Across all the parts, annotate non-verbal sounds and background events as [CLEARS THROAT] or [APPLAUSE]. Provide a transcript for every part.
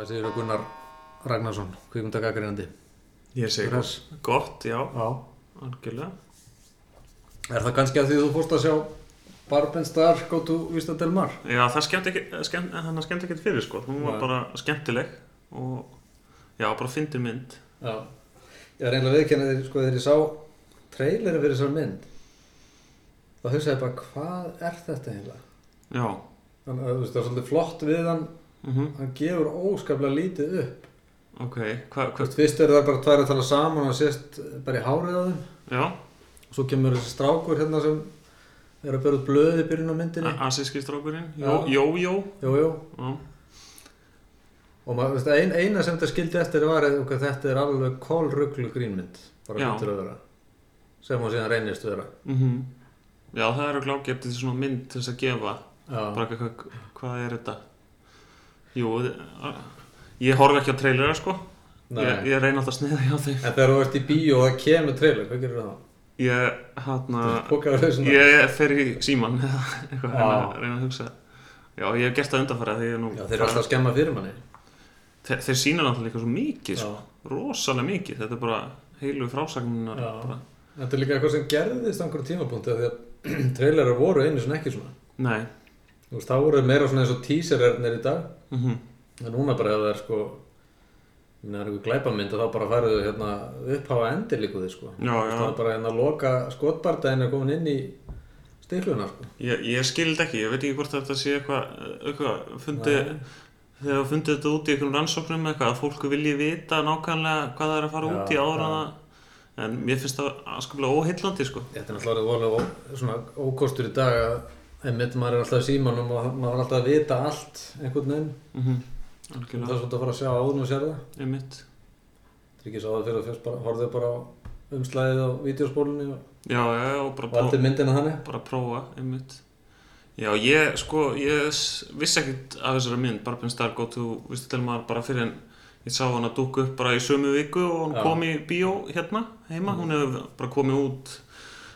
Hvað segir þú Gunnar Ragnarsson, kvikmundagagrínandi? Ég segi Hress. gott, já, Já. algjörlega. Er það kannski að því þú fórst að sjá Barben Star Go to Vista Del Mar? Já, það skemmt ekki, skemmt, hann skemmt ekki fyrir sko, hún var Nei. bara skemmtileg og já, bara fyndin mynd. Já. Ég var eiginlega viðkennið þegar, sko, ég sá traileri fyrir þessar mynd. þá hugsaði ég bara, hvað er þetta eiginlega? Já, Þannig að þú veist, það er svolítið flott við hann, mhm, hann gefur óskaplega lítið upp. ok, hvað, hva, fyrst eru það bara tvær að tala saman og sést bara í hárið á þeim. já, Og svo kemur þessi strákur hérna sem er að bera út blöð í byrjun á myndinni. asíski strákurinn, Já. jó, jó, jó, Jú, jú. já, Og maður, ein, eina sem þetta skildi eftir var að okay, þetta er alveg kólruglu grínmynd. Bara myndir að vera. Sem hún síðan reynist vera. mhm, já, það eru glágetið svona mynd til þess að gefa, Já. bara hvað, hvað er þetta? Jú, a- ég horf ekki á trailera sko, Nei. ég, ég reyna alltaf að sniða hjá þig. En þegar þú ert í bíó og það kemur trailer, hvað gerir það? Ég, hérna, Pókaður hausinn á- ég fer í síman [LAUGHS] eða eitthvað, Já. reyna, reyna að hugsa. Já, ég hef gert það undanfæra því ég nú... Já, þeir eru alltaf að skemma fyrir manni. Þeir, þeir sína náttúrulega líka svo mikið, sko, rosalega mikið, þetta er bara heilu frásagnunar. Þetta er líka eitthvað sem gerðist á einhverjum því að [CLEARS THROAT] trailerar voru einu svona ekki svona. nei, Þú veist, það voru meira svona eins og teaserernir í dag. mhm, En núna bara ef það er sko, meina, það er einhver glæpamynd og þá bara færðu hérna upphafa endir líku þið sko. Já, já. Það er bara hérna loka skotbardaginn er komin inn í stikluna sko. ég, ég skildi ekki, ég veit ekki hvort þetta sé eitthvað, eitthvað, fundi, Nei. þegar þú fundið þetta út í einhverjum rannsóknum eitthvað, að fólku vilji vita nákvæmlega hvað það er að fara Já, út í ára það, en mér finnst það aðskaplega óheillandi, sko. Þetta er náttúrulega ókostur í dag að einmitt maður er alltaf símanum og maður er alltaf að vita allt einhvern veginn. Mm Það er svolítið að fara að sjá áðun og sér það. einmitt. Það er ekki svo að fyrir að fyrst bara, horfðu bara á umslæðið á vídeospólunni og Já, já, og bara valdið myndina þannig. bara prófa, einmitt Já, ég, sko, ég vissi ekkert af þessari mynd, bara byrjum starf gótt þú, vistu til maður bara fyrir en ég sá hann að dúka upp bara í sömu viku og hún Já. kom í bíó hérna heima, hún hefur bara komið út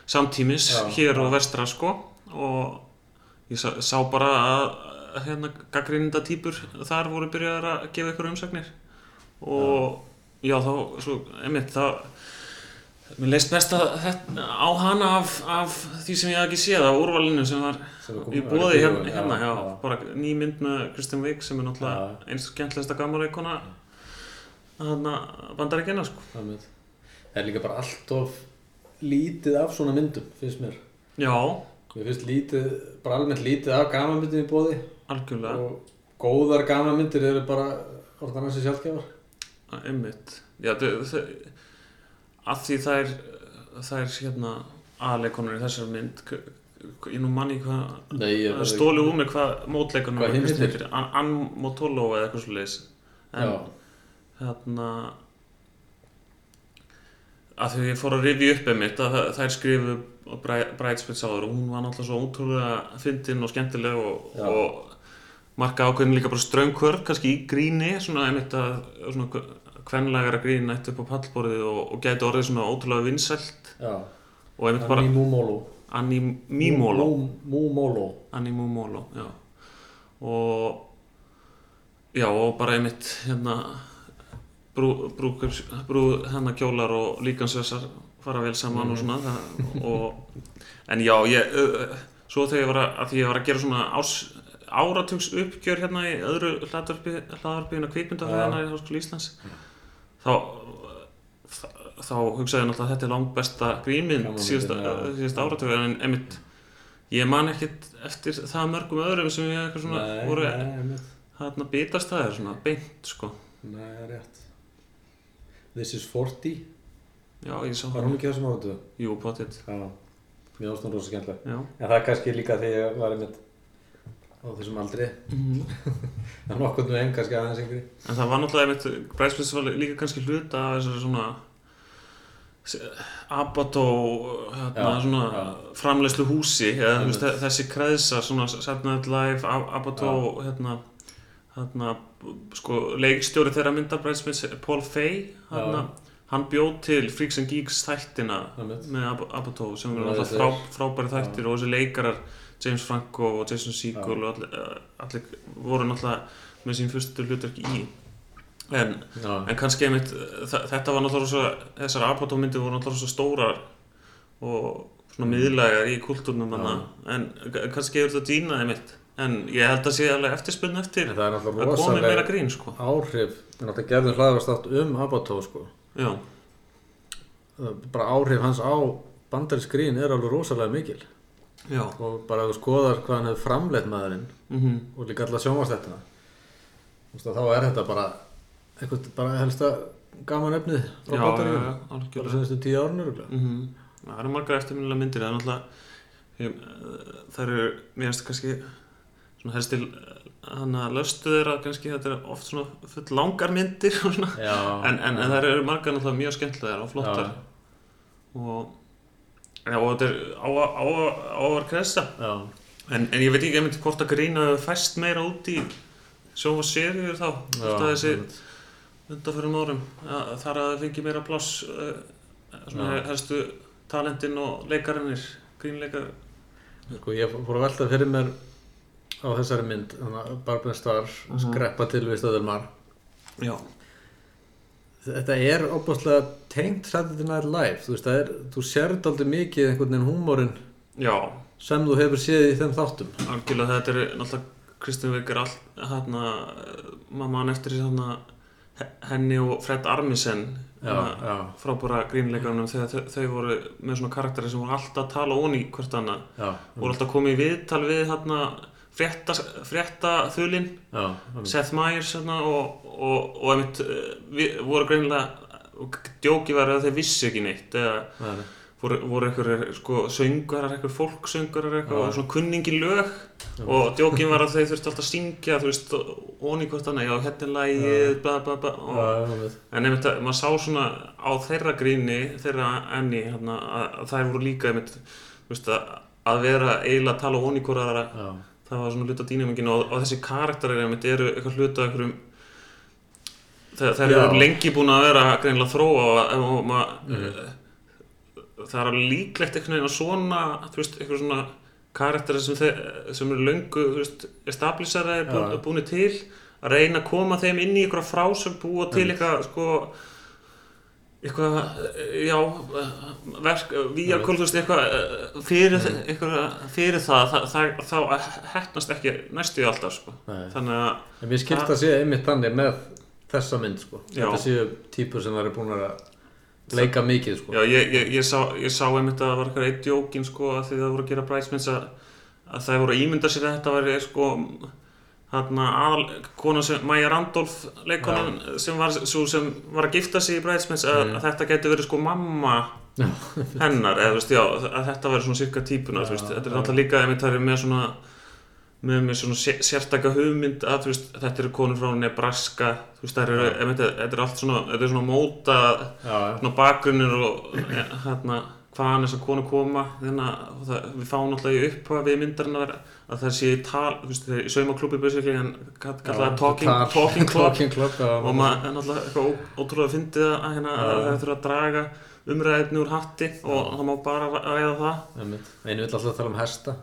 samtímis Já, hér og vestra, sko og ég sá, sá bara að hérna gaggrinda týpur þar voru byrjaðar að gefa ykkur umsagnir og já, þá, svo, einmitt, það Mér leist best að þetta, á hana af, af því sem ég hafði ekki séð af úrvalinu sem var í bóði hérna, hérna já, já. bara ný mynd með Kristen Wiig sem er náttúrulega Já. eins skemmtilegsta gamanleikona hana bandaríkina sko. Einmitt. Það er líka bara allt of lítið af svona myndum, finnst mér. Já, Mér finnst lítið, bara almennt lítið af gamanmyndum í bóði algjörlega, og góðar gamanmyndir eru bara orðan þessi sjálfgefar. einmitt. Já, þau, þau, að því þær þær hérna aðleikonur í þessari mynd ég nú manni hvað það stóli úr mig hvað mótleikonur Hvað hinn heitir? Ann Motolo eða eitthvað svo leis en Já, hérna að því ég fór að rifja upp einmitt að þær skrifu Bridesmaids áður og hún var náttúrulega svo ótrúlega fyndin og skemmtileg og, og marka ákveðin líka bara ströngkvörf kannski í gríni svona einmitt að svona kvenlegara grín nætt upp á pallborðið og, og gæti orðið svona ótrúlega vinsælt. Og einmitt bara Mimolo Mumolo. Annie Mumolo, já. Og já og bara einmitt hérna brú, brú, brú hennar kjólar og líkansvessar fara vel saman og svona það, og, en já ég, uh, svo þegar ég var að, að ég var að gera svona árs, áratugs uppgjör hérna í öðru hlaðvarpi hlaðvarpinu kvikmyndafræðina í Háskóla Íslands þá þá, þá hugsaði ég náttúrulega að þetta er langt besta grínmynd síðasta áratug en einmitt ég man ekkert eftir það mörgum öðrum sem ég eitthvað svona Nei, voru nei, hérna bitast það er svona beint sko. Nei, rétt. This is 40. já ég sá Var það hún ekki þessum áratu? jú potið Já. Mér ást hún rosa skemmtileg. já En það er kannski líka því ég var einmitt á þessum aldri. [LAUGHS] Það er nokkuð með enn kannski aðeins yngri. en það var náttúrulega einmitt Bræsflis var líka kannski hluta af þessari svona Abató hérna, svona já. framleiðslu húsi eða þessi kreðsa svona Saturday Night Live, Ab- Abató hérna, hérna sko, leikstjóri þeirra mynda Bræsflis Paul Fay hérna, hann bjóð til Freaks and Geeks þættina með Ab Abató sem Já, eru alltaf frá, frábæri þættir og þessi leikarar James Franco og Jason Segel Já. og allir, allir voru náttúrulega með sín fyrstu hlutverk í. En, Já, en kannski einmitt þa- þetta var náttúrulega svo þessar apatómyndir voru náttúrulega svo stórar og svona miðlægar í kultúrnum Já. en k- kannski er þetta dýna einmitt en ég held að sé alveg eftirspunni eftir. Það er að komi meira grín sko. áhrif. En náttúrulega gerðum hlaðvarstátt um Abató sko. Bara áhrif hans á bandarins grín er alveg rosalega mikil. Já, og bara ef þú skoðar hvað hann hefur framleitt maðurinn mhm. og líka alla sjónvast þetta þá er þetta bara eitthvað bara helsta gaman efnið frá já, bara senstu tíu árun öruglega Mhm. Það eru margar eftirminnilega myndir það er náttúrulega það eru, mér finnst kannski helst til hann að löstu þeirra kannski þetta er oft svona full langar myndir svona, já, en, en, en það eru margar náttúrulega mjög skemmtilegar og flottar. Og já, og þetta er á, á, á, á að vera kresa já, en, en ég veit ekki einmitt hvort að grína fæst meira út í sjófa seriur þá að þessi undanförum árum að þar að það fengi meira pláss uh, svona helstu talentin og leikarinnir grínleikar. Sko, ég fór að velta fyrir mér á þessari mynd, Barbara Starr Mhm. skreppa til við stöðulmar já, þetta er óbúslega tengt Saturday Night Live, þú veist, það er þú sérð aldrei mikið einhvern veginn húmórin já, sem þú hefur séð í þeim þáttum. Algjörlega þetta er náttúrulega Kristinn Vik er all hérna, mamma hann eftir hérna henni og Fred Armisen já, frábúra grínleikarunum þegar þau, þau voru með svona karakteri sem voru alltaf að tala onni hvert annað. Já, voru alltaf komið í viðtal við hérna frétta, frétta þulinn já, einmitt. Seth Meyers hérna, og, og, og einmitt, eh, við, voru greinilega og djóki var að þeir vissi ekki neitt eða voru, voru einhverjir sko, söngarar, einhver fólksöngarar og svona kunningi lög. Já. og djókin var að þeir þurfti alltaf að syngja þú veist, onni hvort annað, já, hérna er lagið bla bla bla og, Já, en einmitt, að- maður sá svona á þeirra gríni, þeirra enni hérna, að, þær voru líka einmitt, veist, að, vera eiginlega að tala onni hvort aðra já, það var svona hluta dýnamingin og, og þessi karakterir einmitt eru eitthvað hluta af einhverjum þeir, þeir eru lengi búin að vera greinilega að þróa og, og maður Mhm. það er alveg líklegt einhvern veginn að svona veist, eitthvað svona karakterir sem, þeir, sem eru löngu þú veist, establiseraðir, bú, Já. búinir til að reyna að koma þeim inn í eitthvað frásögn búa til eitthvað sko eitthvað, já verk, víakól, þú veist, eitthvað eh, fyrir, eitthvað, fyrir það, þá hættnast ekki næstu í alltaf, sko þannig að, En mér skilst að sé einmitt þannig með þessa mynd sko. Já. Þetta séu típur sem það eru búin að leika mikið sko. já, ég, ég, ég, sá, ég sá einmitt að það var eitthvað eitt jókin, sko, að því það voru að gera bræðsmynds að, að það voru að ímynda sér að þetta væri, sko þarna aðal, kona sem, Maja Randolph leikonan sem var, sem var að gifta sig í bræðsmynds að, Mm. að þetta geti verið sko mamma Já. hennar, eða veist, já, að þetta væri svona cirka típuna, veist, þetta er alltaf líka það er með svona svona sé- sérstaka hugmynd að veist, þetta eru konur frá Nebraska það eru, þetta er allt svona þetta er svona móta, bakgrunnir og ja, hérna, hvaðan þessar konur koma þannig að það, við fáum náttúrulega í upphafi myndarinn að vera að það sé í tal, þú veist, í saumaklúbi basically, en kall- kalla það talking, tal- talking club Talking club, já. og maður er náttúrulega eitthvað ótrúlega að, hérna, að Já. það þurfa að draga umræðefni úr hatti og Já. það má bara ræða það. Einu vill alltaf tala um hesta.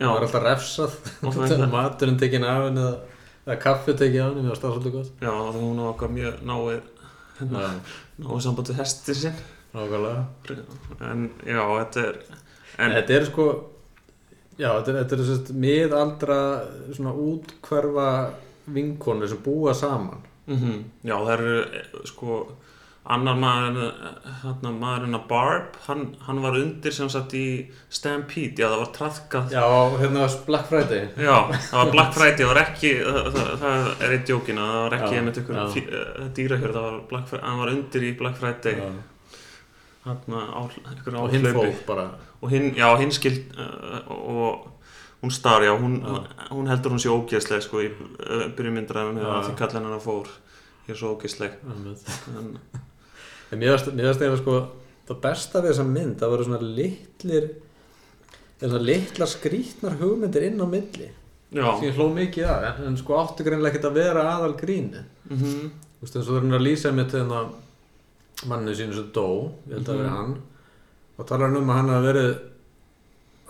Það er alltaf refsað. Og það er [LAUGHS] það. maturinn tekinn af henni eða, kaffi tekið af henni, mér var það svolítið gott. Já, það hún á okkar mjög náið Já, náið samband við hestir sinn nákvæmlega. en já, þetta er En en, þetta er sko, já, þetta er, þetta er sérst miðaldra svona útkverfa vinkonur sem búa saman. mm já, það eru eh, sko annar maður hérna, maðurinn að Barb hann, hann var undir sem sagt í Stampede, já það var trafkað Já, hérna var Black Friday. Já, það var Black Friday, það var ekki, það, það, það er eitt jókin að það var ekki einmitt ykkur eh, dýrahjörð, hann var undir í Black Friday, Já. Hann Og hinn fólk bara. Og hinn, já, hinn skild, uh, og hún star, já, hún, Já. hún heldur hún sé ógeðsleg, sko, í uh, byrjumyndræðum, Já. því kallin hennar fór, ég er svo ógeðsleg. En, En mér varst eiginlega sko það besta við þessa mynd, það voru svona litlir eða svona litlar skrítnar hugmyndir inn á milli sem hló mikið að, en, en sko áttu greinlega ekkert að vera aðal gríni -hmm. Þú veist eins og það er hann að lýsa með þennan manninu sínu sem dó, ég held að Mhm. vera hann og talar hann um að hann hafi verið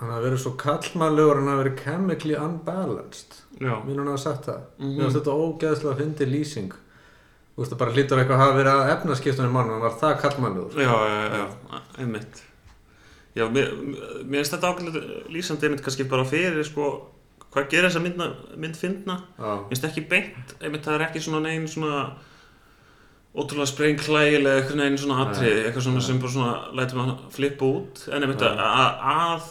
hann hafi verið svo kallmannlegur hann hafi verið chemically unbalanced. Mér hann hafi sagt það. Mhm. mér finnst þetta ógeðslega fyndi lýsing. Þú veist, það bara hlýtur eitthvað að hafa verið að efnaskiptunum mannum, hann var það kallmannuður. Já, já, já, einmitt. Já, mér, mér finnst þetta ákveðlega lýsandi einmitt kannski bara fyrir sko, hvað gerir þessa mynd, Mér finnst ekki beint, einmitt það er ekki svona negin svona ótrúlega sprengklægilega eitthvað negin svona atrið, eitthvað svona sem bara svona lætur maður flippa út. En einmitt að, að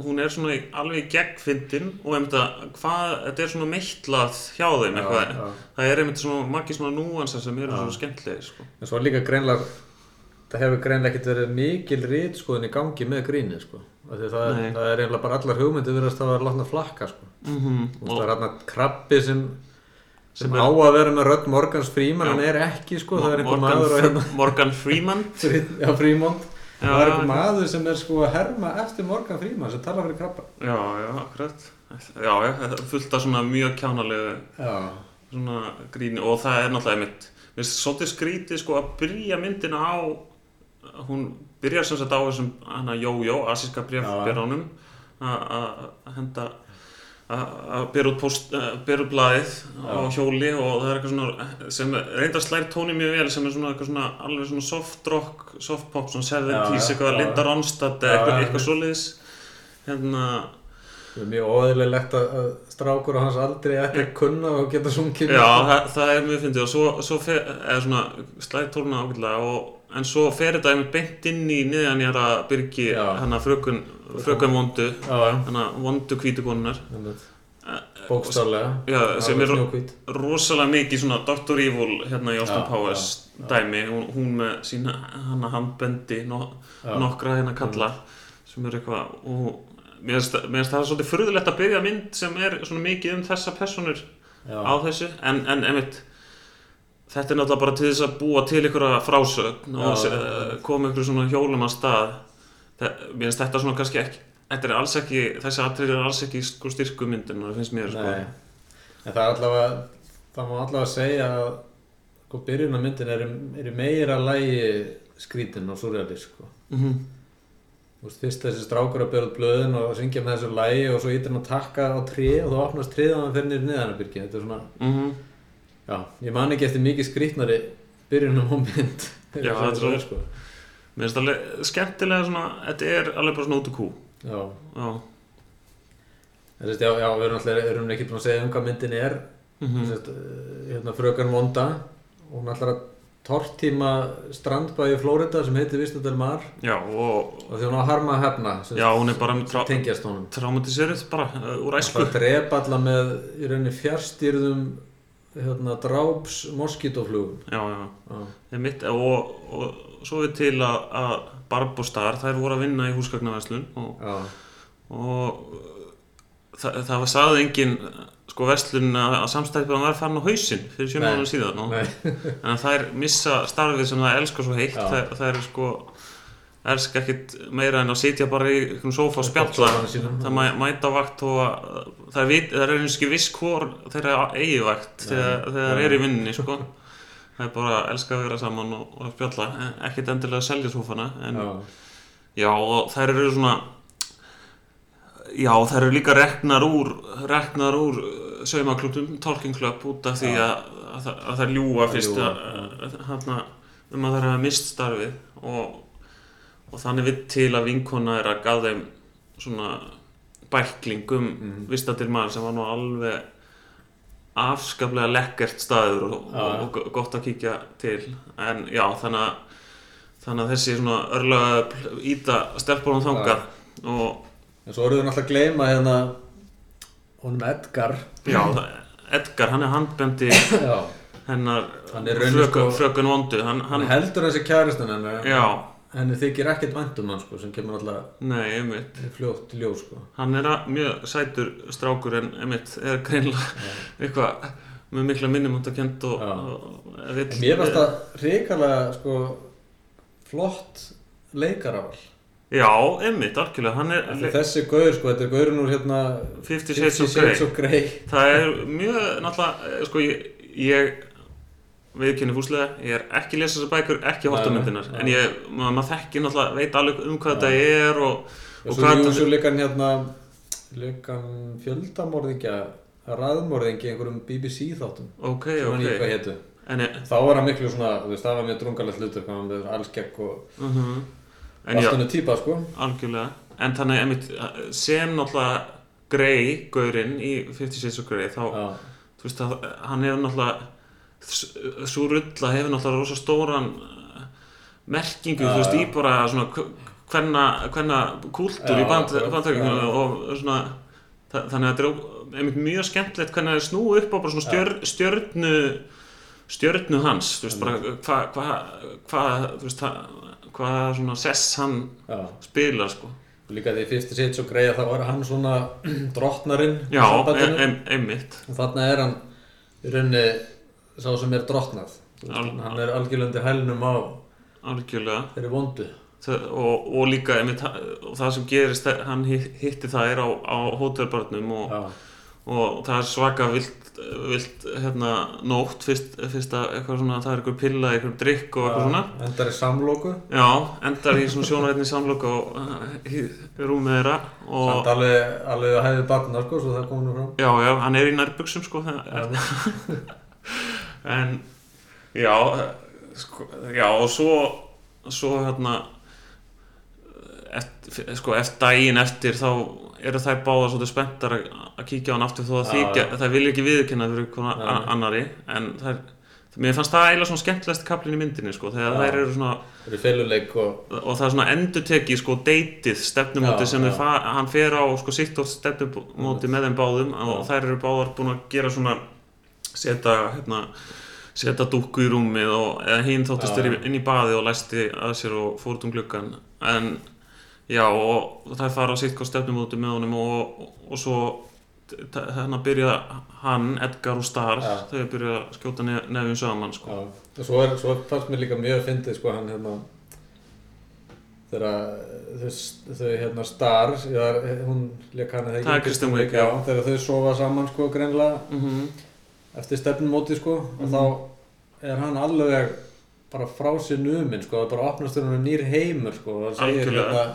hún er svona alveg gegnfyndin og einmitt að hvað, þetta er svona meittlað hjá þeim eitthvað, það er einmitt svona margir svona núansar sem eru svona skemmtilegir sko. En svo líka greinlega, það hefur greinlega ekkert verið mikil rítskoðun í gangi með grínið, sko. Það er, það er eiginlega bara allar hugmyndir virðast að vera látna flakka, sko. mm veist, það er hérna krabbi sem, sem Sem á er- að vera með rödd Morgans Freeman, Já. hann er ekki, sko. Það er Morgan, hérna, Morgan Freeman [LAUGHS] já, Freemont. Já, það er einhver maður sem er sko að herma eftir Morgan Freeman sem talar fyrir krabba. Já, já, akkurat Já, já, það er fullt af svona mjög kjánalegu Já, svona gríni og það er náttúrulega einmitt mér finnst svolítið skrítið sko að byrja myndina á hún byrjar sem sagt á þessum hana Jó-Jó, asíska Já. brefbyrjánum að henda að bera út, bera út blaðið á hjóli og það er eitthvað svona sem reyndar slær tóni mjög vel sem er svona eitthvað svona alveg svona soft rock, soft pop, svona 70s, Já, já, eitthvað. Linda Ronstadt eða eitthvað, eitthvað svoleiðis hérna það er mjög óeðlilegt að, strákur á hans aldrei ekki að kunna og geta sungið. Já, það, það er mjög fyndið og svo, svo slæði tóluna ákveðlega og en svo fer þetta einmitt beint inn í niðanjara byrgi Já. hana frökun, frökun vondu já. hana vondu hvítukonunar einmitt. Bókstaflega. Já, sem er rosalega mikið svona Dr. Evil hérna í Austin Powers dæmi, hún, hún með sína hana handbendi no, Já. nokkra hérna kalla sem er eitthvað og mér finnst það svolítið furðulegt að byrja mynd sem er svona mikið um þessa personur á þessu en, en einmitt þetta er náttúrulega bara til þess að búa til ykkur frásögn og já, já. koma ykkur svona hjólum að stað það, mér finnst þetta svona kannski ekki þetta er alls ekki, þessi atrið er alls ekki sko styrku myndin, það finnst mér sko. En það er allavega, það má allavega segja að sko byrjunarmyndin er, er í meira lægi skrítin og surrealist sko. mm veist, fyrst þessi strákur að byrja blöðin og syngja með þessu lægi og svo ítir hann að takka á tré og þá opnast og hann fyrir niður neðanabyrgi. Þetta er svona, -hmm. Já, ég man ekki eftir mikið skrítnari byrjunum á mynd. [LAUGHS] Já, þetta er svo sko. mér finnst alveg skemmtilega svona þetta er alveg bara svona út og kú. Já, já, að já, já, við erum alltaf, erum ekki búin að segja um hvað myndin er. mm Sest, hérna frökan Vonda hún ætlar að tortíma strandbæði Flórida sem heitir Vista del Mar. Já og og því hún á harma að hefna sem, já, hún er bara trá, traumatiseruð bara uh, úr það æsku að drepa alla með í rauninni fjárstýrðum hérna, dráps moskítoflugum já, já, Já. það er mitt og, og svo er til að, að Barbostar, þær voru að vinna í húsgagnaverslun og, og það, það var sagði engin sko verslun að, samstæðbjörn var farin á hausinn fyrir sjö Nei. mánuðum síðan og, en þær missa starfið sem það elskar svo heitt þær, þær er sko elska ekkit meira en að sitja bara í einhvern sófa og spjalla. það mæ, mæta vakt og að- það er, er og ekki viss hvor þeirra eigi vakt þegar, þegar það er í vinninni sko. það er bara að elska að vera saman og, og spjalla, ekkit endilega að selja sófana en Já. já, og þær eru svona já, þær eru líka reknar úr reknar úr saumaklubum, Talking Club út af því að, að, að þær ljúga fyrst um að þær hafa mist starfið og, og þannig við til að vinkona er að gaf þeim svona bækling um Mhm. vistatir maður sem var nú alveg afskaplega lekkert staður og, Já. og, og gott að kíkja til. En já, þannig að þannig að þessi svona örlega íta stelpunum þangað og en svo eruðu náttúrulega að gleyma hérna honum Edgar. Já, Edgar, hann er handbendi hennar frökun, sko- vondu. Hann, hann hann, heldur þessi kæristun henni já, henni þykir ekkert vænt um hann sko, sem kemur alltaf nei, einmitt fljótt til ljós sko. hann er að, mjög sætur strákur en einmitt er greinlega eitthvað með mikla minnumáttakend og, Já. og, og vill, Mér finnst það hrikalega sko, flott leikarafal. já, einmitt, algjörlega hann er Allir þessi gaur, sko, þetta er gaurinn úr hérna Fifty Fifty Shades of Grey Grey. það er mjög, náttúrulega, eh, sko ég, ég viðkynni fúslega, ég er ekki að lesa þessar bækur, ekki horta Nei, myndinar, nei. en ég, maður, maður þekki náttúrulega, veit alveg um hvað þetta er og, Og og svo, hvað þetta- svo líka hann hérna, líka hann fjöldamorðingja, raðmorðingi í einhverjum BBC þáttum. ok, Sem hann í hvað ok, hétu. en, e- þá var hann miklu svona, þú veist, það var mjög drungalegt hlutur hann var með allskegg og uh en já, allt henni típa sko algjörlega en þannig einmitt, sem náttúrulega Grey, gaurinn í Fifty Shades of Grey þá, þú veist hann hefur náttúrulega svo rulla hefur náttúrulega rosa stóran uh, merkingu, þú veist, í bara svona hvenna kúltúr í band, akkurat. bandtökinu Já. og svona þa- þannig að þetta er einmitt mjög skemmtilegt hvernig það er snúið upp á bara svona stjör, stjörnu stjörnu hans, þú veist, bara hvað hva, hva, þú veist, hvað hva svona sess hann já. spilar, sko. Líka því fyrst sitt svo greið þá var hann svona [CLEARS THROAT] drottnarinn Já, ein, einmitt. Þarna er hann í rauninni sá sem er veist, Al- hann er algjörlega undir hælnum á algjörlega. þeirri vondu. Og, og líka einmitt, og það sem gerist hann hi- hitti það er á, á hótelbarnum og, og það er svaka vilt, vilt hérna, nótt fyrst, fyrst að eitthvað svona, það er eitthvað pilla, eitthvað drikk og eitthvað svona. endar í samlóku já, endar í svona sjónarætni samlokk og rúmið þeirra og samt alveg, alveg að hæði barna sko, svo það kom nú fram. Já, já, hann er í nærbuxum sko, það, [LAUGHS] en já, sko, já og svo svo hérna eftir, sko, eftir daginn eftir þá eru þær báðar svolítið spenntar að, kíkja á hann aftur þó að þykja, þær vilja ekki viðkynna fyrir kona Nei. a- annari en þær, mér fannst það eiginlega svona skemmtilegst kaplinn í myndinni sko, þegar Já. þær eru svona það er feluleik og og það er svona endurteki sko deytið stefnumóti Já, sem er fa hann fer á sko sitt og stefnumóti með þeim báðum og þær eru báðar búin að gera svona setja hérna setja dúkku í rúmið og eða hinn þóttist já. inn í baði og læsti að sér og fór út um gluggan en já og þær fara á sitt og stefnumóti með honum og, og, og svo hérna byrja hann, Edgar og Star Já. þau byrja að skjóta nef nefnum saman sko. Og svo, er, svo fannst mér líka mjög fyndið sko hann hérna þegar þau, hérna Star, já, hún leik hann ekki Það er já, já. þegar þau sofa saman sko greinlega mm eftir stefnumóti sko og Mhm. þá er hann alveg bara frá sér numinn sko, það bara opnast hann nýr heimur sko og það segir hérna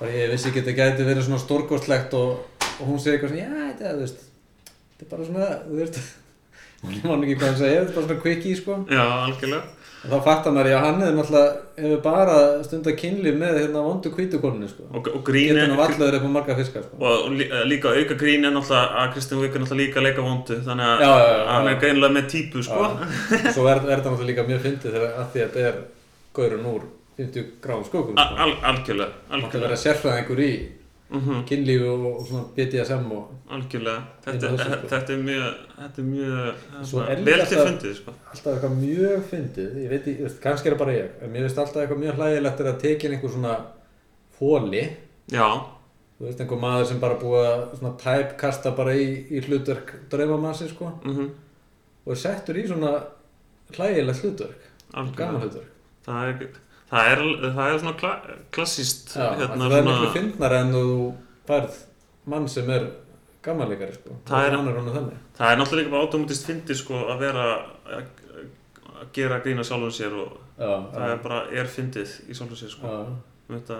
bara ég vissi ekki þetta gæti verið svona stórkostlegt og, og hún segir eitthvað svona, já þetta, veist þetta er bara svona, þú veist [LAUGHS] hún man ekki hvað hann segir, þetta er bara svona quickie sko. Já, algjörlega. og þá fattar maður, já hann hefur náttúrulega hefur bara stundar kynlíf með hérna vondu hvítukonunni sko. Og, og grín getur hann vallaður upp á marga fiskar sko. Og og lí- líka auka grín er náttúrulega að Kristján Vík er náttúrulega líka að leika vondu þannig að Já, já, já, hann er greinilega með típu sko. [LAUGHS] Svo er, er þetta náttúrulega líka mjög fyndið þegar að því að þetta er gaurun úr 50 gráum skókum sko. al, algjörlega Það mátti algjörlega, vera sérfræðingur í mm kynlífi og, og svona BDSM og algjörlega. Þetta, á þessu, sko. þetta er mjög þetta er mjög hérna, er vel til fundið sko. alltaf eitthvað mjög fyndið, ég veit, ég, veist, kannski er það bara ég, en mér finnst alltaf eitthvað mjög hlægilegt er að tekin einhver svona hóli, já, þú veist, einhver maður sem bara búið að svona typekasta bara í, í hlutverk draumamassi, sko, mm og er settur í svona hlægilegt hlutverk, gaman hlutverk. það er, það er, það er svona kla, klassíst Já, hérna, það er svona, miklu fyndnar en þú færð mann sem er gamanleikari, sko, Það er- það er náttúrulega bara automátist fyndið sko að vera að, gera grína sjálfum sér og Já, það já, er bara er fyndið í sjálfum sér sko. Já. þetta,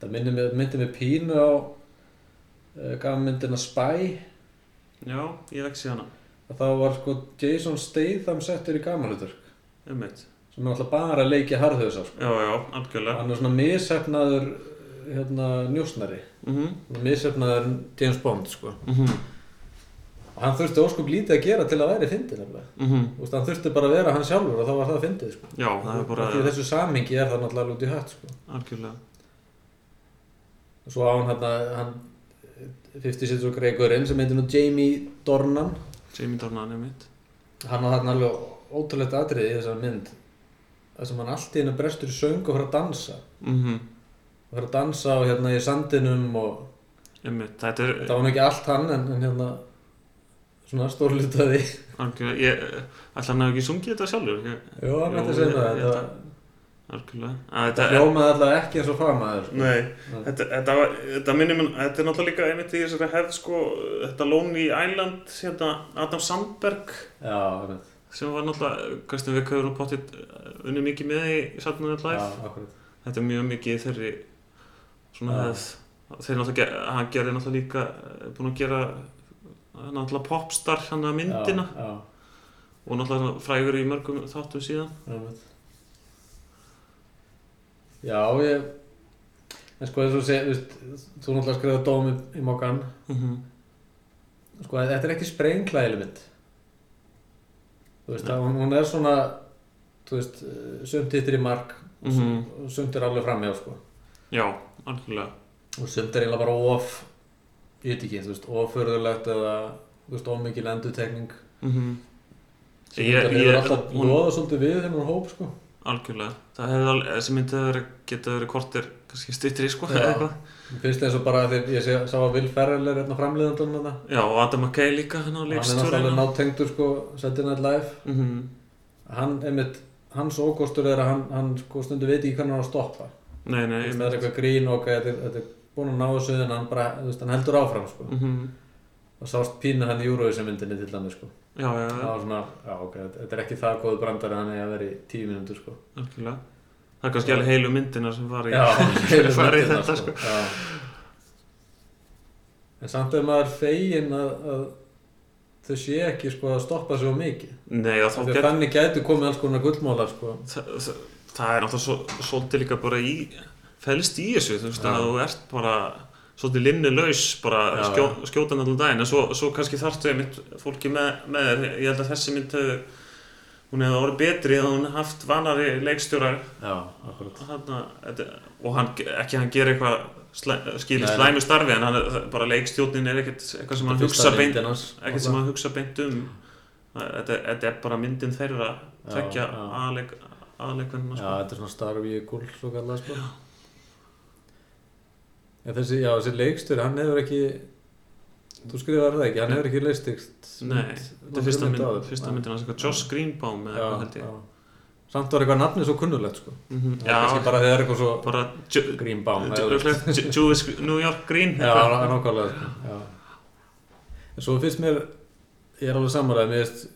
Það myndi mig, pínu á uh, gamanmyndina Spy, já, ég séð hana. Að þá var sko Jason Statham settur í gamanhlutverk. einmitt, sem er alltaf bara að leikja harðhauðsa sko. já, já, algjörlega. Hann er svona mishefnaður hérna, njósnari. Mhm, mishefnaður James Bond sko. mhm, og hann þurfti óskup lítið að gera til að væri fyndið nefnilega mhm. Þú veist, hann þurfti bara að vera hann sjálfur og þá var það fyndið sko. já, það er bara því þessu samhengi er það náttúrulega út í hött sko. algjörlega. Og svo á hann hérna hann 50 Cent og Gregorinn sem heitir nú Jamie Dornan. Jamie Dornan einmitt. Hann á þarna alveg ótrúlegt atriði í þessar mynd þar sem hann allt í hennu brestur í söng og fyrir að dansa. Mhm, og fyrir að dansa og hérna í sandinum og þetta er Það var ekki allt hann en, en hérna svona stórlutaði algjörlega, ég ætla hann að ekki sungið þetta sjálfur? Jó, hann Jú, ætti að segja ég- það þetta, held algjörlega. Að þetta þetta, hljómaði allavega ekki eins og famaður sko. nei, þetta, þetta, var- þetta minnir mér, þetta er náttúrulega líka einmitt í þessari hefð sko, þetta Lonely Island hérna, Adam Sandberg. Já, einmitt. Sem var náttúrulega, Kristján Vík hefur nú potið unni mikið með í Saturday Night já, Live þetta er mjög mikið þeirri svona Já. hefð. Þeir náttúrulega, hann gerði náttúrulega líka eh, búin að gera eh, náttúrulega popstar hann að myndina. Já, já, og náttúrulega frægur í mörgum þáttum síðan. Einmitt. Já, ég en sko eins og sé, þú veist, þú náttúrulega skrifaði dóm í, mokkan mm sko, þetta er ekki sprengklæðileg mynd þú veist, að hún, er svona þú veist, eh, sumt hittir í mark Mhm. og sumt er alveg framjá sko. Já, algjörlega. Og sumt er eiginlega bara of ég veit ekki, þú veist, ofurðulegt eða, þú veist, ómikil endutekning mm sem Ég- hefur ég- alltaf loðað svolítið við þennan hóp sko Algjörlega, það hefði alveg, þessi myndi hefði verið, getað verið kortir, kannski styttri sko, Já. eða eitthvað. Finnst eins og bara þegar ég sé, sá að Will Ferrell er hérna framleiðandun þetta Já, og Adam McKay líka, hann á hann er náttúrulega nátengdur sko Saturday Night Live Mm -hmm. hann, einmitt, hans ókostur er að hann, hann sko stundu veit ekki hvernig hann á að stoppa Nei, nei, það er eitthvað grín og ok, þetta er, þetta er búin að ná þessu en hann bara, þú veist, hann heldur áfram sko mm -hmm. Og sást pínu hann í Eurovision myndinni til dæmis sko Já, já, það já, var svona, já ok, þetta er ekki það góð brandari hann er að vera í tíu mínútur sko algjörlega. Það er kannski alveg heilu myndina sem var í, já, [LAUGHS] heilu fara í þetta sko. já. en samt er maður fegin að, að þau sé ekki sko að stoppa svo mikið Þegar gerð, þannig gætu komið alls konar gullmálar sko. það, það, það er náttúrulega svo, svolítið líka bara í, fælst í þessu, þú veist, að þú ert bara svolítið linnilaus, bara Já, skjó, skjótan allan daginn, en svo, svo kannski þarftu einmitt fólki með, með þér, ég held að þessi mynd hún hefði orðið betri ef hún haft vanari leikstjórar þetta, og hann, ekki hann gera eitthvað slæ, skilir Nei, slæmu starfi en hann, bara leikstjórnin er ekkert eitthvað sem hann hugsa beint ekkert sem hann hugsa beint um. Þetta, þetta er bara myndin þeirra Já, tvekja já. aðleik aðleikvenna Já, sko. þetta er svona starfi í gull svo kallað sko. Já, þessi, já, þessi leikstur, hann hefur ekki þú skrifar það ekki, hann hefur ekki leistikst Nei, þetta er fyrsta, mynd, fyrsta myndin hans eitthvað Joss Greenbaum eða eitthvað held ég já Samt var eitthvað nafnið svo kunnulegt sko Mhm, Já, bara þegar eitthvað svo bara Greenbaum Jewish New York Green Já, eitthvað. nákvæmlega sko. Já. En svo finnst mér ég er alveg samanlega, mér finnst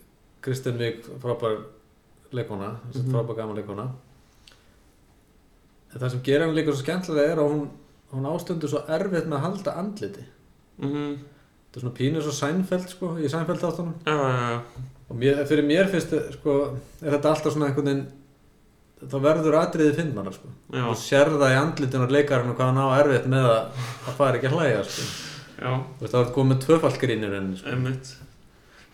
Kristinn Vík frábær leikona Mhm. frábær gaman leikona en það sem gerir hann líka svo skemmtilega er að hún, hún ástundur svo erfitt með að halda andliti Mhm, þetta er svona pínur svo Seinfeld sko, í Seinfeld áttunum Já, já, já og mér, fyrir mér finnst sko, er þetta alltaf svona einhvern veginn þá verður atriðið finnara sko. Og sér það í andlitinu og leikarinn og hvað hann á erfitt með að, að fara ekki að hlæja sko. það var komið tvöfalt grínir enn sko. Einmitt.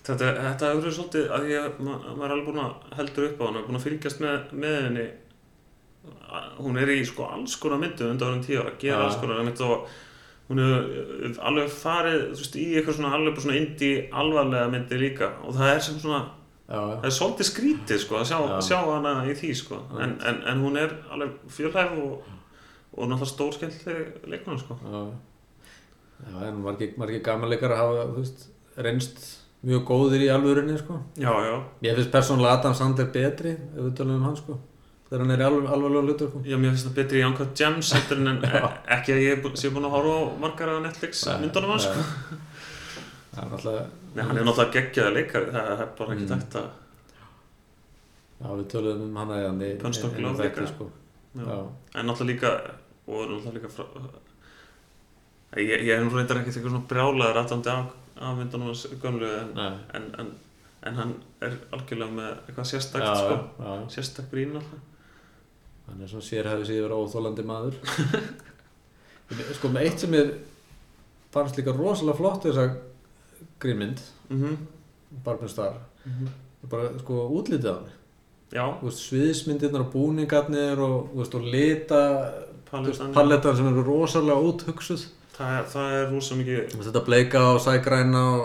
Þetta, þetta hefur verið svolítið að ég, ma maður er alveg búin að heldur upp á hana, búin að fylgjast með, með henni. Hún er í sko alls konar myndum undan árum tíu ára, gera Já. alls konar mynd og hún hefur alveg farið veist, í eitthvað svona alveg svona indie alvarlega myndi líka og það er sem svona, já, já. það er svolítið skrítið sko að sjá, Já. sjá hana í því sko en, en, en hún er alveg fjölhæf og, og náttúrulega stórskemmtileg leikmann sko. Já, já en margir, margir gamanleikar hafa veist, reynst mjög góðir í alvörinni sko. Já, já. Ég finnst persónulega Adam Sandler betri ef við tölum um hann sko. Þegar hann er alveg, alveg hlutur sko. Já, mér finnst það betri í Uncut Gems en en ekki að ég sé búin að horfa á margar af Netflix myndunum hans sko. Það er náttúrulega Nei, hann er náttúrulega geggjaði leikari, það er bara ekki Mm. tægt að Já, við tölum um hann líka. sko. Já. Já, En náttúrulega líka, og náttúrulega líka frá Ég, ég er nú reyndar ekkert eitthvað svona brjálaður aðtandi af, myndunum hans gömlu en, nei en, en, en hann er algjörlega með eitthvað sérstakt Já, sko. Sérstakt grín alltaf Hann er svona sérhæfis yfir óþólandi maður [LAUGHS] Sko með eitt sem ég fannst líka rosalega flott þess að grínmynd mm -hmm. Barbara Starr bara sko útlitið á hann Já, Þú veist, sviðismyndirnar og búningarnir og, þú veist, og lita Palettan. pallettar sem eru rosalega úthugsuð það, er- það er rosa mikið þetta bleika og sægræna og,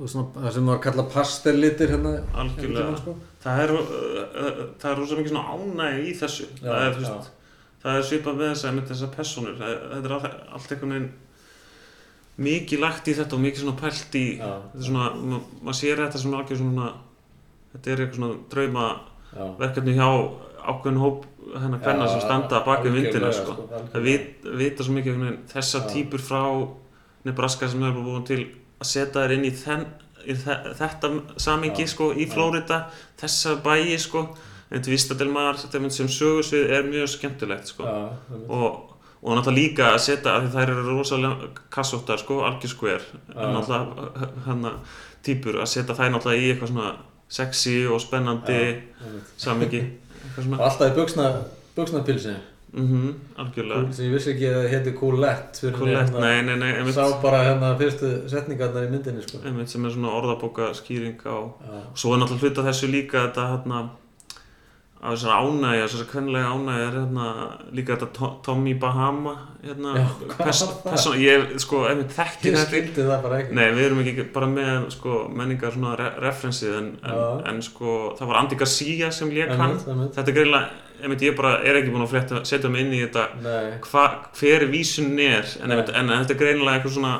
og svona, sem var kallað pastellitir hérna algjörlega hérna, sko. það er, uh, það er rosa mikið svona ánægi í þessu Já, það er, veist, það er svipað með þessa, með þessa personur það, þetta er allt, allt einhvern veginn mikið lagt í þetta og mikið svona pælt í Já, þetta er svona, ma maður sér þetta sem algjör svona þetta er eitthvað svona drauma já. verkefni hjá ákveðin hóp hennar hvenna sem standa bak við myndina algjörlega, sko. algjörlega. það vit, vita svo mikið veginn, þessar Já. típur frá Nebraska sem hefur búin til að setja þær inn í, þenn, þetta samingi sko, í. Flórida þessa bæi sko. en til Vistadelmar sem sögursvið er mjög skemmtilegt sko. Og, og náttúrulega líka að setja að þær eru rosalega kassóttar sko, algjörskver náttúrulega hann típur að setja þær náttúrulega í eitthvað svona sexy og spennandi samingi alltaf í buksna, buksnapilsinu mhm, algjörlega. Sem ég vissi ekki að heiti Coolette fyrir Coolette, hérna, nei, nei, nei, einmitt, sá bara hérna fyrstu setningarnar í myndinni sko. einmitt sem er svona orðabóka skýring á Já, svo er náttúrulega hluta þessu líka þetta hérna á þessar ánægja, þessar kvenlega ánægja er hérna líka þetta To- Tommy Bahama hérna, Já, hvað pers, var það? persóna, ég sko, einmitt þekki ég þetta skildi það bara ekki. Nei, við erum ekki bara með sko, menningar svona re referensið en, en, en sko, það var Andy Garcia sem lék hann. Þetta er greinlega, einmitt, ég bara er ekki búin að frétta, setja mig inn í þetta. Hva, hver vísun er en, en, þetta er greinlega eitthvað svona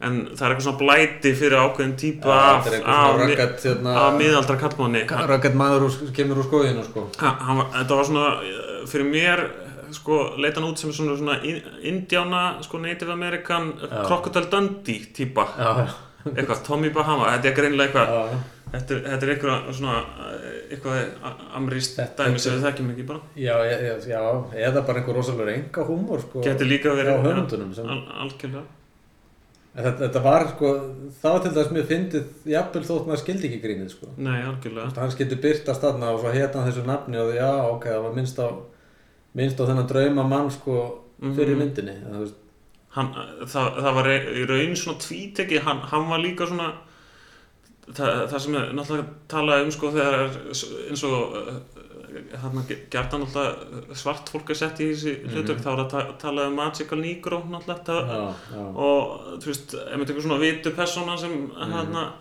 en það er eitthvað svona blæti fyrir ákveðin típu Já, af, af, hérna, af miðaldra kallmanni röggat maður kemur úr skóðinu sko. Ha- hann var, þetta var svona eh, fyrir mér sko leit hann út sem svona, svona in- indjána sko Native American. Crocodile Dundee típa. Eitthvað Tommy Bahama þetta er greinilega eitthvað þetta er, þetta er eitthvað svona eh, eitthvað Þetta- dæmi sem við þekkjum ekki bara. Já, já, já, eða bara einhver rosalega enga húmor sko, getur líka verið höfundunum sem, al, algjörlega þetta, þetta var sko, það var til dæmis mjög fyndið jafnvel þótt maður skildi ekki grínið sko. nei algjörlega hann skildi byrtast þarna og svo hann þessu nafni og já, ok, það var minnst á minnst á þennan drauma mann sko fyrir Mhm. myndinni veist, hann, það, það var í raun svona tvíteki hann, hann var líka svona það, það sem er náttúrulega talað um sko þegar er eins og gerðan náttúrulega svart fólk er sett í þessi Mhm. hlutverk þá er að ta tala um Magical Negro náttúrulega það, já, já, og þú veist, einmitt eitthvað svona vitu persóna sem Mhm. hann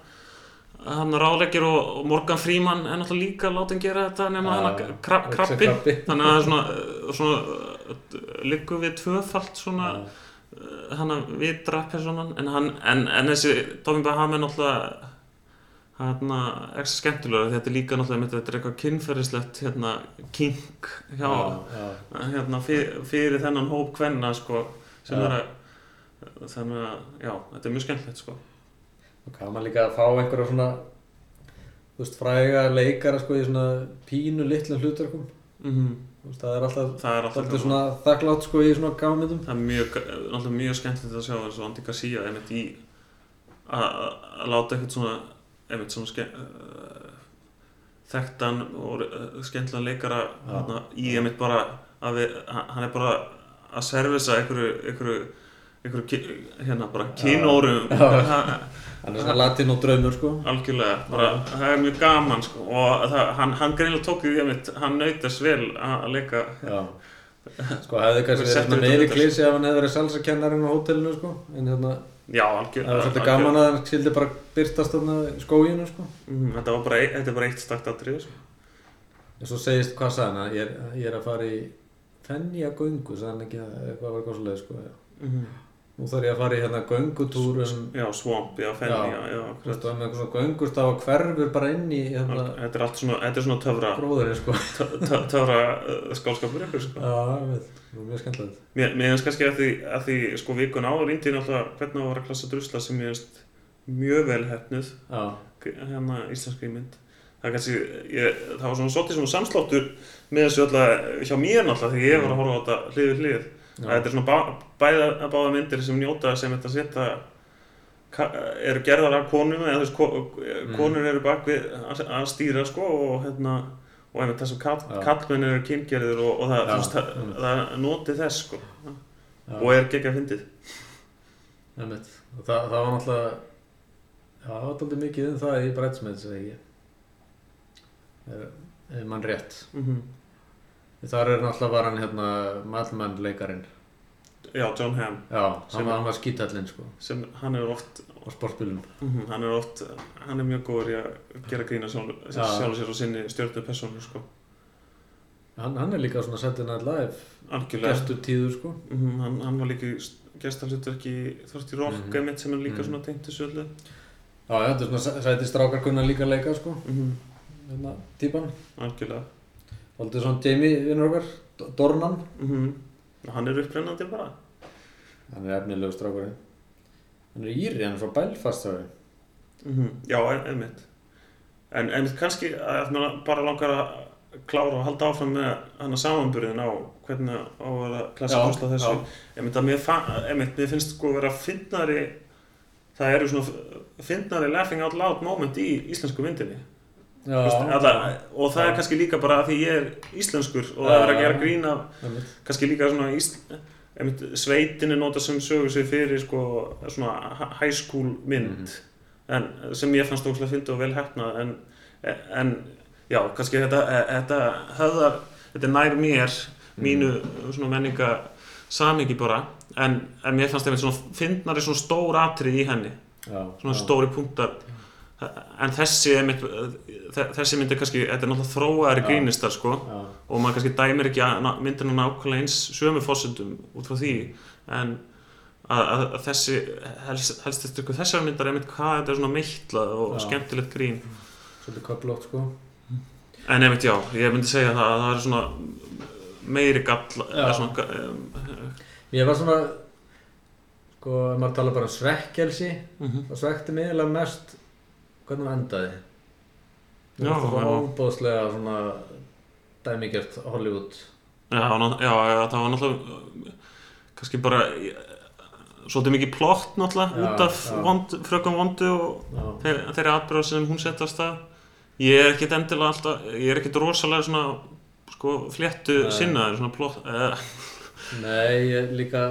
hann ráðleggir og, og Morgan Freeman er náttúrulega líka látin gera þetta nema hann Öxi krabbi krabbi. þannig að það er svona, svona uh, liggur við tvöfalt svona Já. hann að vitra personan en, hann, en, en þessi Tommy Bahama er náttúrulega hérna, ekki skemmtilega þetta er líka náttúrulega mitt, þetta er eitthvað kynferðislegt hérna, kink hjá, já, já. hérna, fyrir, fyrir þennan hóp kvenna sko, sem er að þannig að, já, þetta er mjög skemmtilegt sko. og gaman líka að fá einhverja svona þú veist, fræga leikara sko í svona pínu litlum hlutverkum. Mm Þú veist, það er alltaf það er alltaf alltaf svona þakklátt sko í svona gamanmyndum það er mjög, náttúrulega mjög skemmtilegt að sjá og Andy Garcia einmitt í að láta eitthvað svona einmitt svona ske, uh, þekktan og uh, skemmtilega leikara hérna, í einmitt bara að við, hann er bara að servisa einhverju, einhverju, einhverju hérna bara kynórum [LAUGHS] hann er svona latin og draumur sko. Algjörlega, bara það er mjög gaman sko, og það, hann, hann greinlega tók því einmitt, hann naut þess vel að leika. Já. Sko hefði [LAUGHS] kannski verið svona út, klísi ef hann hefði verið salsakennarinn á hótelinu sko en hérna já, það algjörlega var svolítið gaman að hann skildi bara byrtast þarna skóginu sko. Mm, þetta var bara, ein- þetta bara eitt stakt atrið sko. en svo segist hvað sagði hann? Ég er, ég er að fara í Fenja göngu sagði hann ekki að eitthvað var svoleið sko mm nú þarf ég að fara í hérna göngutúr um Já, Swamp, já, Fenny, Já. já, þú veist það með eitthvað svona göngustaf og hverfur bara inn í hérna Þetta er allt svona, þetta er svona töfra, gróðurinn sko tö- tö- töfra uh, skálskapur ykkur, sko. já, ég veit, það var mjög skemmtilegt Mér, finnst kannski að því, að því, sko, vikun áður índi náttúrulega hvernig það var að klassa drusla sem mér finnst mjög vel hefnuð, já, hérna íslenskri mynd. Það er kannski, ég, það var svona svolítið ég þetta er svona bá, bæða, báða myndir sem njóta sem þetta setja eru gerðar af konum eða veist, ko, konur eru bak við að, stýra sko og hérna og einmitt þessum kallmenn eru kyngerðir og, og það, Já, það, einmitt. það notið þess sko. Já, og er geggjað fyndið. Einmitt. og það, það var náttúrulega já, það var náttúrulega mikið um það í Bridesmaids eða ekki? Er, mann rétt. Mm -hmm. Þar er náttúrulega var hann hérna Madman leikarinn Já, John Hamm. Já, Sem- hann var, skítallinn sko. sem hann er oft á sportbílum mm hann er oft, hann er mjög góður í að gera grína sjálf, Já. sjálf sér og sinni stjórnu persónu sko. Hann, hann er líka svona Saturday Night Live algjörlega. gestu tíður sko. Mm hann, hann var líka gestalhutverki Þorsti Rock Mhm. einmitt sem er líka Mhm. svona tengt þessu öllu. Já, þetta er svona sæti strákar kunna líka leika sko. Mm hérna, típan. Algjörlega Aldrei svona Jamie vinnur okkar Dornan. Mm hann er upprennandi bara. Hann er efnilegu strákurinn hann er íri, hann er frá Belfast sagði. mm já, ein- einmitt. En, en kannski að mér bara langar að klára og halda áfram með hann að samanburðin á hvernig á að Já, fyrst þessu. já. einmitt að mér, einmitt, mér finnst sko vera fyndnari það eru svona fyndnari laughing out loud moment í íslensku myndinni. Já, alla, og það er kannski líka bara að því ég er íslenskur og það er að gera grín af einmitt. kannski líka svona ísl, einmitt, sveitin er notað sem sögur sig fyrir sko, svona hi- high school mynd. Mhm. en, sem ég fannst óslega fyndi og vel hefnað en, en já, kannski þetta, þetta höfðar, þetta er nær mér mínu svona menninga samingi bara. En, en mér fannst einmitt svona fyndnari svona stór atrið í henni. Já, svona já. stóri punktar en þessi þessi mynd er kannski, þetta er náttúrulega þróaðari Já. grínistar sko Já, og maður kannski dæmir ekki að- myndina nákvæmlega eins sömu fósundum út frá því en að, að, að þessi helst, helst styrku þessar myndar er einmitt hvað þetta er svona meitlað og Já. skemmtilegt grín svolítið köflótt sko. en einmitt já, ég myndi segja það að það er svona meiri eða svona, um, Ég var svona, sko, maður tala bara um svekkelsi, mhm. það svekti mig eiginlega mest hvernig hann endaði. Já, Það var já. óbóðslega svona dæmigert Hollywood. já, já, já, það var náttúrulega kannski bara svolítið mikið plott náttúrulega Já, út af vond, frökum vondu og þeir, þeirri atbyrða sem hún setja af stað ég er ekkit endilega alltaf ég er ekkit rosalega svona sko fléttu sinnaður svona plott uh, Nei, ég líka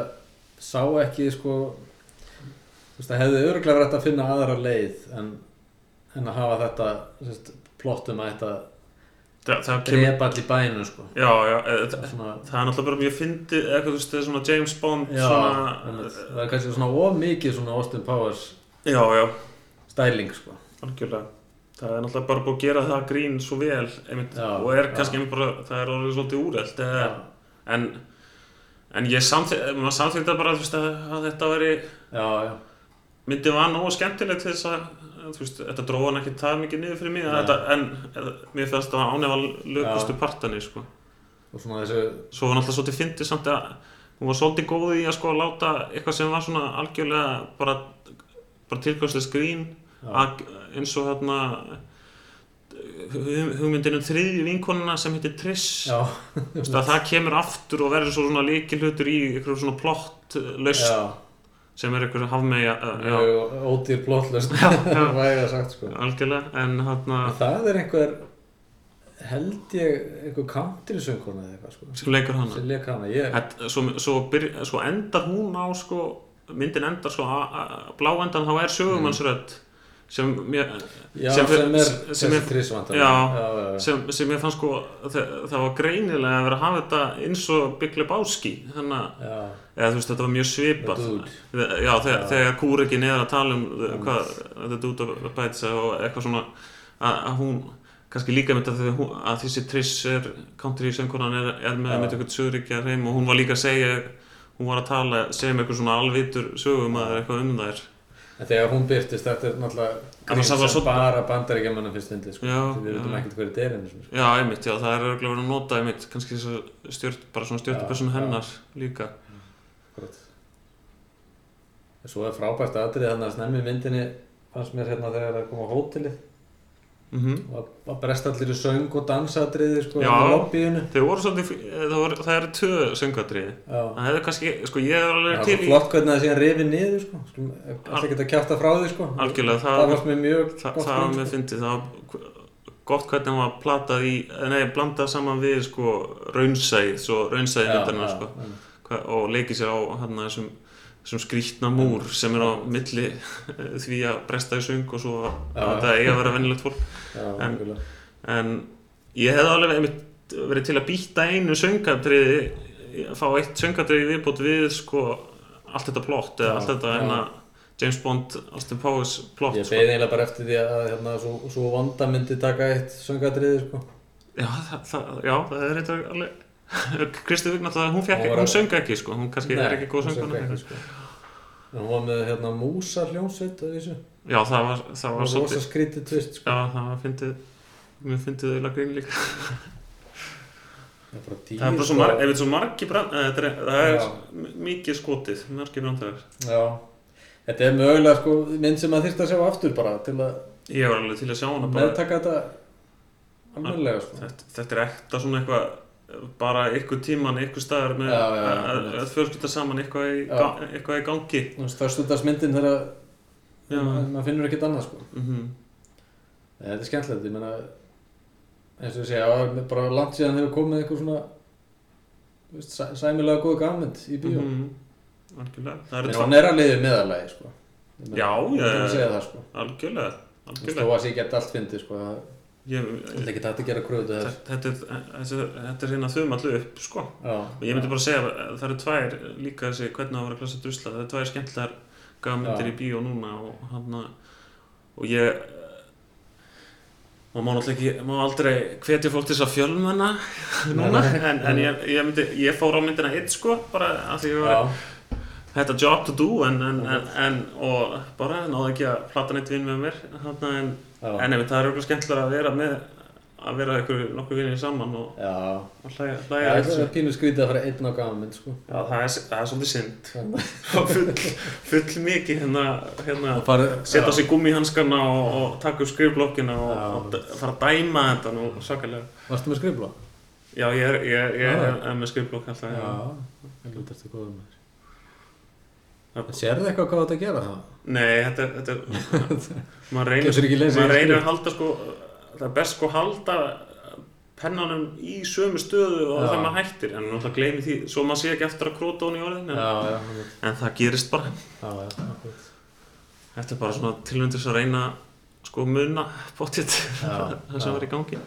sá ekki sko þú veist, það hefði öruglega verið að finna aðra leið en, en að hafa þetta sérst, plottum að þetta það, það drepa allir bænum sko. Já, já, það, svona, það er náttúrulega bara mjög fyndið eitthvað þú veist, er James Bond já, svona, einmitt. það er kannski svona of mikið svona Austin Powers stæling sko. Algjörlega. Það er náttúrulega bara búið að gera það grín svo vel einmitt, og er kannski einmitt bara, það er orðið svolítið já, en en ég samþýtti bara að, að þetta veri já, já, myndi var nógu skemmtilegt til þess að þú veist, þetta dróði hann ekki það mikið niður fyrir mig þetta, en eða, mér fannst það ánefa lögustu Já. partanir sko. og svona þessu svo var náttúrulega svolítið fyndið samt að hún var svolítið góð í að sko láta eitthvað sem var svona algjörlega bara, bara tilkvæmslega skrín já, að, eins og þarna hug- hugmyndin um þriðju vinkonuna sem heitir Triss. Að það kemur aftur og verður svo svona líkilhutur í eitthvað svona plott laust sem er eitthvað uh, já, mjög ódýr [LAUGHS] sagt sko. Algjörlega en hann En það er einhver held ég einhver eitthvað sko. Sem leikur hana. Sem hana ég, Þetta- svo, svo, byrj, svo endar hún á sko, myndin endar bláendan þá er sögumannsrödd sem mér, já, sem- sem, er sem þessi er- já. sem, sem ég fann sko það, það var greinilega að vera að hafa þetta eins og Big Lebowski þannig að eða, veist, þetta var mjög svipað. Já, þegar, þegar Kúrikin er að tala um hvað, þetta út af bætsa og eitthvað svona að, að hún kannski líka með þetta hún, að þessi Triss er country söngkonan er, er með með eitthvað söguríkja reym og hún var líka að segja hún var að tala, segja með eitthvað svona alvitur sögum að eitthvað um þær en þegar hún byrtist þetta er náttúrulega svo- bara bandaríkjamannum finnst fyndið sko. Við veitum ekkert hverju þetta er sinni, sko. já, einmitt, já, það er örgulega verið að nota einmitt, kannski stjört, bara svona já. hennar líka. En Svo er frábært aðrið þannig að snemmi í myndinni fannst mér hérna þegar það kom á hótelið mm og að bresta allir í söng og dansatriði sko Já. í lobbyinu fí- það, það eru tvö söngadriði Já. það hefði kannski, sko, ég er Það alveg er til í flott hvernig það sé að rifið niður sko Skulum alltaf geta kjáta frá því sko Algjörlega, það- Það varst mér mjög Þa, gott það mér sko. fyndið, það var gott hvernig hann var platað í, nei, blandað saman við sko raunsæð, svo raunsæði Já, myndarinnar já, sko já. Hva, og leikið sér á hann þessum, þessum skrítna múr sem er á milli eh, því að bresta í söng og svo að Já. þetta eigi að vera vennilegt fólk Já, En- en ég hefði alveg verið til að býta einu söngadriði fá eitt söngadriði viðbót við sko allt þetta plott eða Já, allt þetta já. hérna James Bond, Austin Powers plott Ég sko. beði eiginlega bara eftir því að hérna, svo, svo vonda myndi taka eitt söngadriði sko Já, það, það, já, það er eitthvað alveg Kristi Vigna, það, hún, Hún að- söng ekki, sko, hún kannski er ekki góð hún söng sönguna ekki, sko. Hún var með hérna músa hljónsveit að vísu. Já, það var, það var rosa skrítið tvist sko. Já, það var fyndið. Mér fyndið auðvitað grín líka. Það er bara dýr Það bara svo sko. marg, ef þetta er svo margi brand eh, er, Það er mikið skotið, margi brandar Já. Þetta er mögulega sko mynd sem maður þyrst að sjá aftur bara til að Ég var alveg til að sjá hana bara. Meðtaka þetta almennilega sko. þetta, þetta er ekta svona eitthvað bara ykkur tíman, ykkur staðar með Já, já, að- að að fjölskylda saman eitthvað í, ga, eitthvað í gangi. Þú það stundast myndin þegar maður finnur ekkert annað sko. Mm Nei, þetta er skemmtilegt, ég meina eins og ég segja, það er bara langt síðan hefur komið einhver svona þú veist, sæ, sæmilega góð gammynd í bíó. Mm algjörlega. Það en hann tvær er að liðið meðalagi sko. Já, ég ég- það sko. Algjörlega, Þú veist, algjörlega. þó að sé ekki allt fyndið sko það ég, er ekki þetta að gera kröðu þetta, þetta, er- þetta, þetta er hérna þum allu upp sko. Já, og ég myndi bara segja að það eru tvær líka þessi hvernig á að vera að klassa drusla. Það eru tvær skemmtilegar gafmyndir Já. í bíó núna og hann og ég maður má náttúrulega ekki, má aldrei hvetja fólk til þess að fjölmenna [LAUGHS] núna, en, en ég, ég, myndi, ég fór á myndina eitt sko, bara að því var já, þetta job to do en, en, og bara náðu ekki að plata neitt vinn með mér þarna, en, en ef það er okkur skemmtilega að vera með að vera ykkur nokkuð vinnir saman og, já. og hlæja það er pínu skrítið að fara einn á gammynd sko Já, það er, það er svolítið synd [LAUGHS] full, full mikið hérna, hérna Og fara, setja sig gummihanskarna og, og taka upp skrifblokkina og, og fara að dæma þetta nú sakalega. Varstu með skrifblá? Já, ég er, ég, ég Já. er, er með skrifblokk alltaf. Já. Ég lúti eftir góðum með þér Sérðu eitthvað hvað þetta gera það? Nei, þetta, þetta [LAUGHS] maður reynir, í reynir að halda sko, það er best sko að halda pennanum í sömu stöðu og Já. þegar maður hættir, en náttúrulega gleymi því, svo maður sé ekki eftir að króta hún í orðin, en, Já, já, en það gerist bara. Þetta er bara svona tilvöndis að reyna sko muna bóttið Já, [LAUGHS] það sem var í gangi.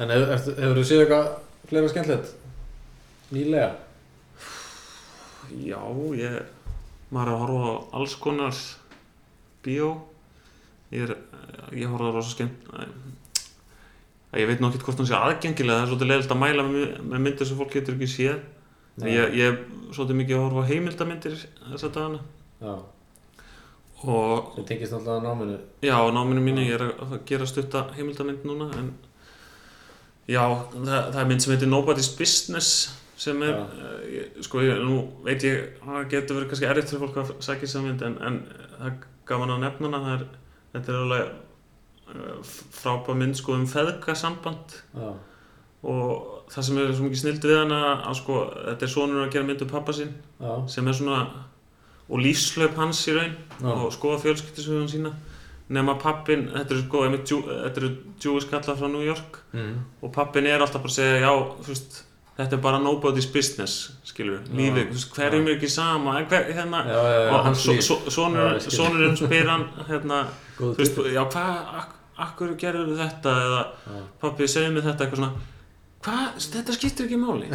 En hefur, hefur þú séð eitthvað fleira skemmtilegt? Nýlega? Já, ég maður er að horfa á alls konar bíó. Ég er, ég horfa á rosa skemmt ég veit nú ekki hvort hún sé aðgengilega það er svolítið leiðilegt að mæla með, með myndir sem fólk getur ekki séð. En ég, ég er svolítið mikið að horfa á heimildamindir þessa dagana. Já, og sem tengist alltaf að náminu. Já, náminu mínu ég er að gera stutta heimildamind núna en já, það, það er mynd sem heitir Nobody's Business sem er, uh, ég, sko, ég, nú veit ég að það getur verið kannski erfitt fyrir fólk að sækja þessa mynd en, en það er gaman að nefna hana það er, þetta er alveg uh, frábæð mynd sko um feðgasamband. Já, og það sem er svo mikið snild við hana að sko, þetta er sonur að gera mynd um pappa sinn já, sem er svona og lífslaup hans í raun og skoða fjölskyldisögun sína nema pappin, þetta eru sko þetta eru Jewish kallar frá New York. Mm. og pappin er alltaf bara að segja já, þú veist, þetta er bara nobody's business skilur lífið, hverjum er ekki sama hver, hérna já, já, já, og líf so, sonur, ég sonurinn spyr hann hérna, þú veist, já, hvað ak, akkur gerður þetta? Eða pappi segir mér þetta eitthvað svona. Hvað, þetta skiptir ekki máli.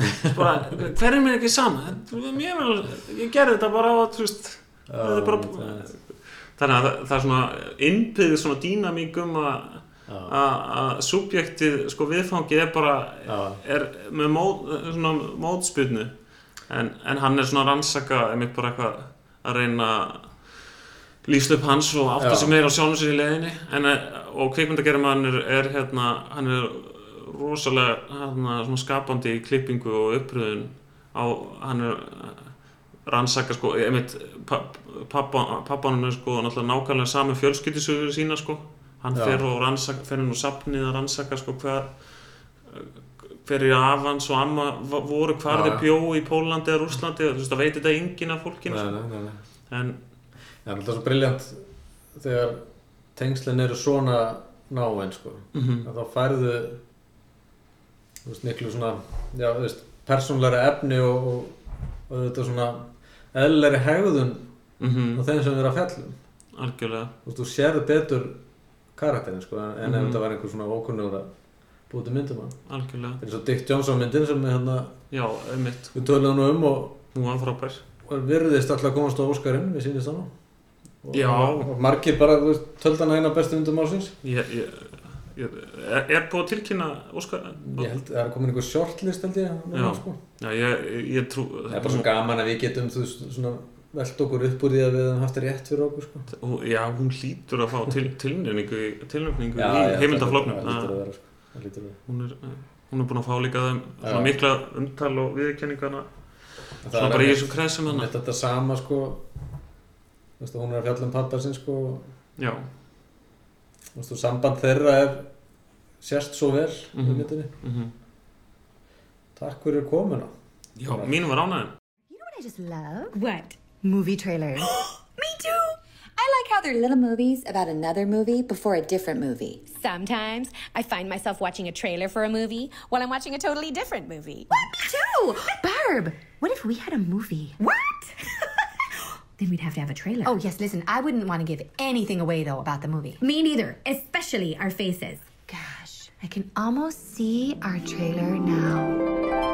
Hverjum er ekki sama? Vel- ég gerði þetta bara á það er bara, þannig að það, það er svona innbyggð svona dýnamík um að að subjektið, sko viðfangið er bara já, er með mót, svona mótspyrnu. En, en hann er svona rannsaka einmitt bara eitthvað að reyna lífstöp hans og átta sig meira á sjálfum sér í leiðinni. En, eh, og kvikmyndagerðum er, er hérna, hann er rosalega hérna, svona skapandi í klippingu og uppröðun á, hann er eh, rannsaka sko, einmitt pa- pappa, pappanum er sko nákvæmlega sami fjölskyldisögur sína sko hann Já. fer og rannsaka, fer hann og sapnið að rannsaka sko hvað hverju afans og amma voru hvar þeir já. bjó í Pólandi eða Rússlandi, þú veist, það veit þetta enginn af fólkinu nei, sko. nei, nei, nei. en Það er svo briljant þegar tengslinn eru svona náinn sko. mm að þá færðu þú veist, miklu svona já, þú veist, persónleira efni og, og, og þetta svona eðlilegri hegðun -hmm. á þeim sem erum að fjallum algjörlega þú veist, þú sérðu betur karakterin sko, en ef Mhm. þetta var einhver svona ókunnugur að búið til myndum hann algjörlega, þetta er svo Dick Johnson myndin sem er hérna já, einmitt við töluðum nú um og, hún var frábær og virðist alltaf að komast á Óskarinn við sýnist hann og, Já. og margir bara töldu hann eina bestu myndum ásins ég, ég, ég, er, er búið að tilkynna Óskar? ég held að það er komin einhver shortlist held ég Já. sko. Já, ég, ég trú það er bara svo gaman að við getum þú veist, svona velt okkur upp úr því að við höfum haft rétt fyrir okkur sko. Já, hún hlýtur að fá til, tilnefningu, tilnefningu Já, í já, heimildafloknum það lítur að vera, sko. hún, er, hún er búin að fá líka þeim mikla umtal og viðkenningana Það svona er bara í kreðsum einmitt hennar þetta sama sko. Veist, hún er að fjalla um pappa sinn sko. Já, og samband þeirra er sérst svo vel mm í myndinni. mm takk fyrir komuna. Já mín var ánægðin. You know what I just love? What? Movie trailers. [GASPS] Me too! I like how they're little movies about another movie before a different movie? Sometimes I find myself watching a trailer for a movie while I'm watching a totally different movie. What? Me too. Barb, what if we had a movie? What? [LAUGHS] Then we'd have to have a trailer. Oh, yes, listen, I wouldn't want to give anything away, though, about the movie. Me neither, especially our faces. Gosh, I can almost see our trailer now.